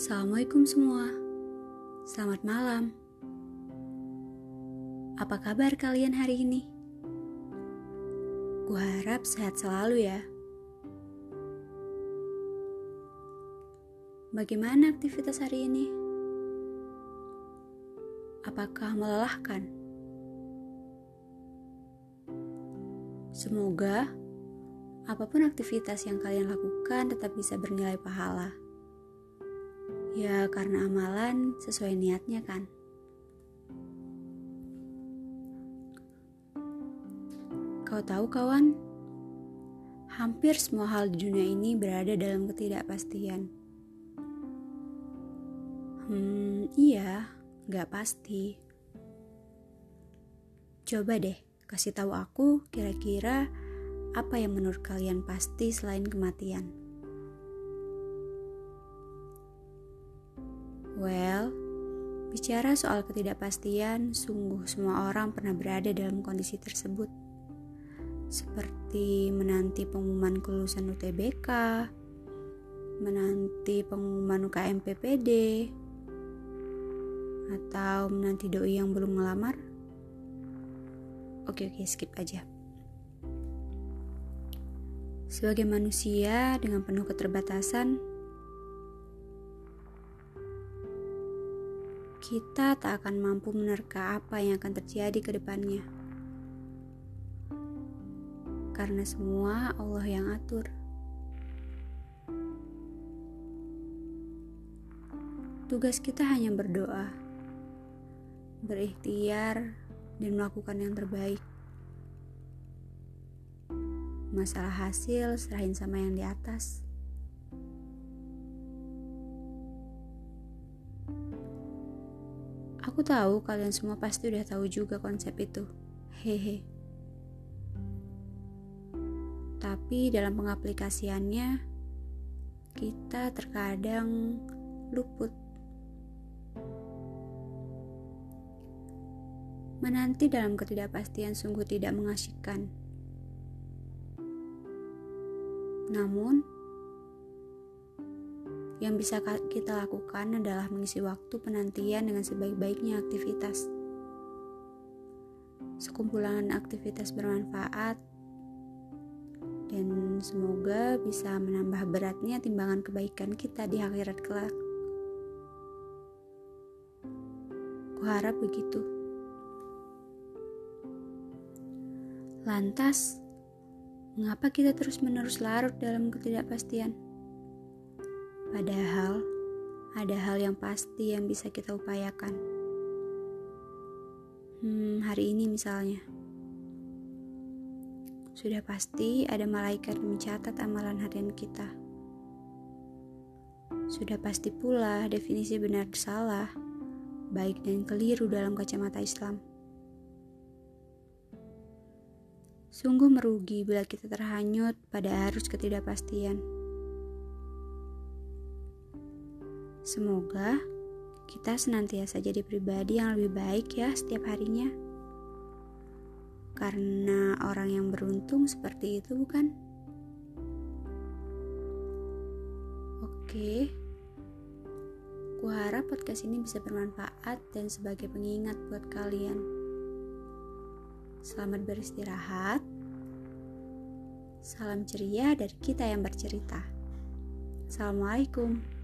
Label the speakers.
Speaker 1: Assalamualaikum semua. Selamat malam. Apa kabar kalian hari ini? Gue harap sehat selalu ya. Bagaimana aktivitas hari ini? Apakah melelahkan? Semoga apa pun aktivitas yang kalian lakukan tetap bisa bernilai pahala. Ya karena amalan sesuai niatnya kan. Kau tahu kawan, hampir semua hal di dunia ini berada dalam ketidakpastian. Hmm, iya, gak pasti. Coba deh, kasih tahu aku kira-kira apa yang menurut kalian pasti selain kematian. Well, bicara soal ketidakpastian, sungguh semua orang pernah berada dalam kondisi tersebut. Seperti menanti pengumuman kelulusan UTBK, menanti pengumuman UKM PPD, atau menanti doi yang belum ngelamar. Oke oke skip aja. Sebagai manusia dengan penuh keterbatasan, kita tak akan mampu menerka apa yang akan terjadi ke depannya. Karena semua Allah yang atur. Tugas kita hanya berdoa, berikhtiar, dan melakukan yang terbaik. Masalah hasil serahin sama yang di atas. Aku tahu kalian semua pasti udah tahu juga konsep itu. Hehe. Tapi dalam pengaplikasiannya, kita terkadang luput. Menanti dalam ketidakpastian sungguh tidak mengasyikkan. Namun, yang bisa kita lakukan adalah mengisi waktu penantian dengan sebaik-baiknya aktivitas. Sekumpulan aktivitas bermanfaat dan semoga bisa menambah beratnya timbangan kebaikan kita di akhirat kelak. Kuharap begitu. Lantas, mengapa kita terus-menerus larut dalam ketidakpastian? Padahal ada hal yang pasti yang bisa kita upayakan. Hmm, hari ini misalnya. Sudah pasti ada malaikat mencatat amalan harian kita. Sudah pasti pula definisi benar salah, baik dan keliru dalam kacamata Islam. Sungguh merugi bila kita terhanyut pada arus ketidakpastian. Semoga kita senantiasa jadi pribadi yang lebih baik ya setiap harinya. Karena orang yang beruntung seperti itu bukan? Oke. Ku harap podcast ini bisa bermanfaat dan sebagai pengingat buat kalian. Selamat beristirahat. Salam ceria dari kita yang bercerita. Assalamualaikum.